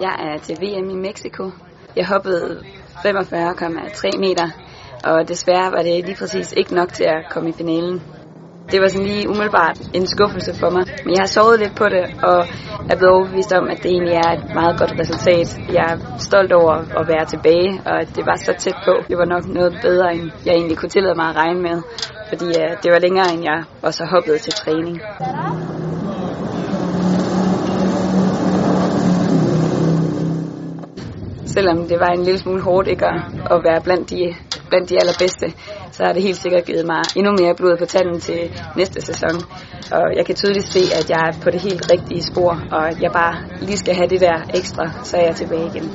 Jeg er til VM i Mexico. Jeg hoppede 45,3 meter, og desværre var det lige præcis ikke nok til at komme i finalen. Det var sådan lige umiddelbart en skuffelse for mig, men jeg har sovet lidt på det, og er blevet overbevist om, at det egentlig er et meget godt resultat. Jeg er stolt over at være tilbage, og at det var så tæt på. Det var nok noget bedre, end jeg egentlig kunne tillade mig at regne med, fordi øh, det var længere, end jeg også hoppet til træning. Selvom det var en lille smule hårdt ikke at, at være blandt de, blandt de allerbedste, så har det helt sikkert givet mig endnu mere blod på tanden til næste sæson. Og jeg kan tydeligt se, at jeg er på det helt rigtige spor, og at jeg bare lige skal have det der ekstra, så er jeg tilbage igen.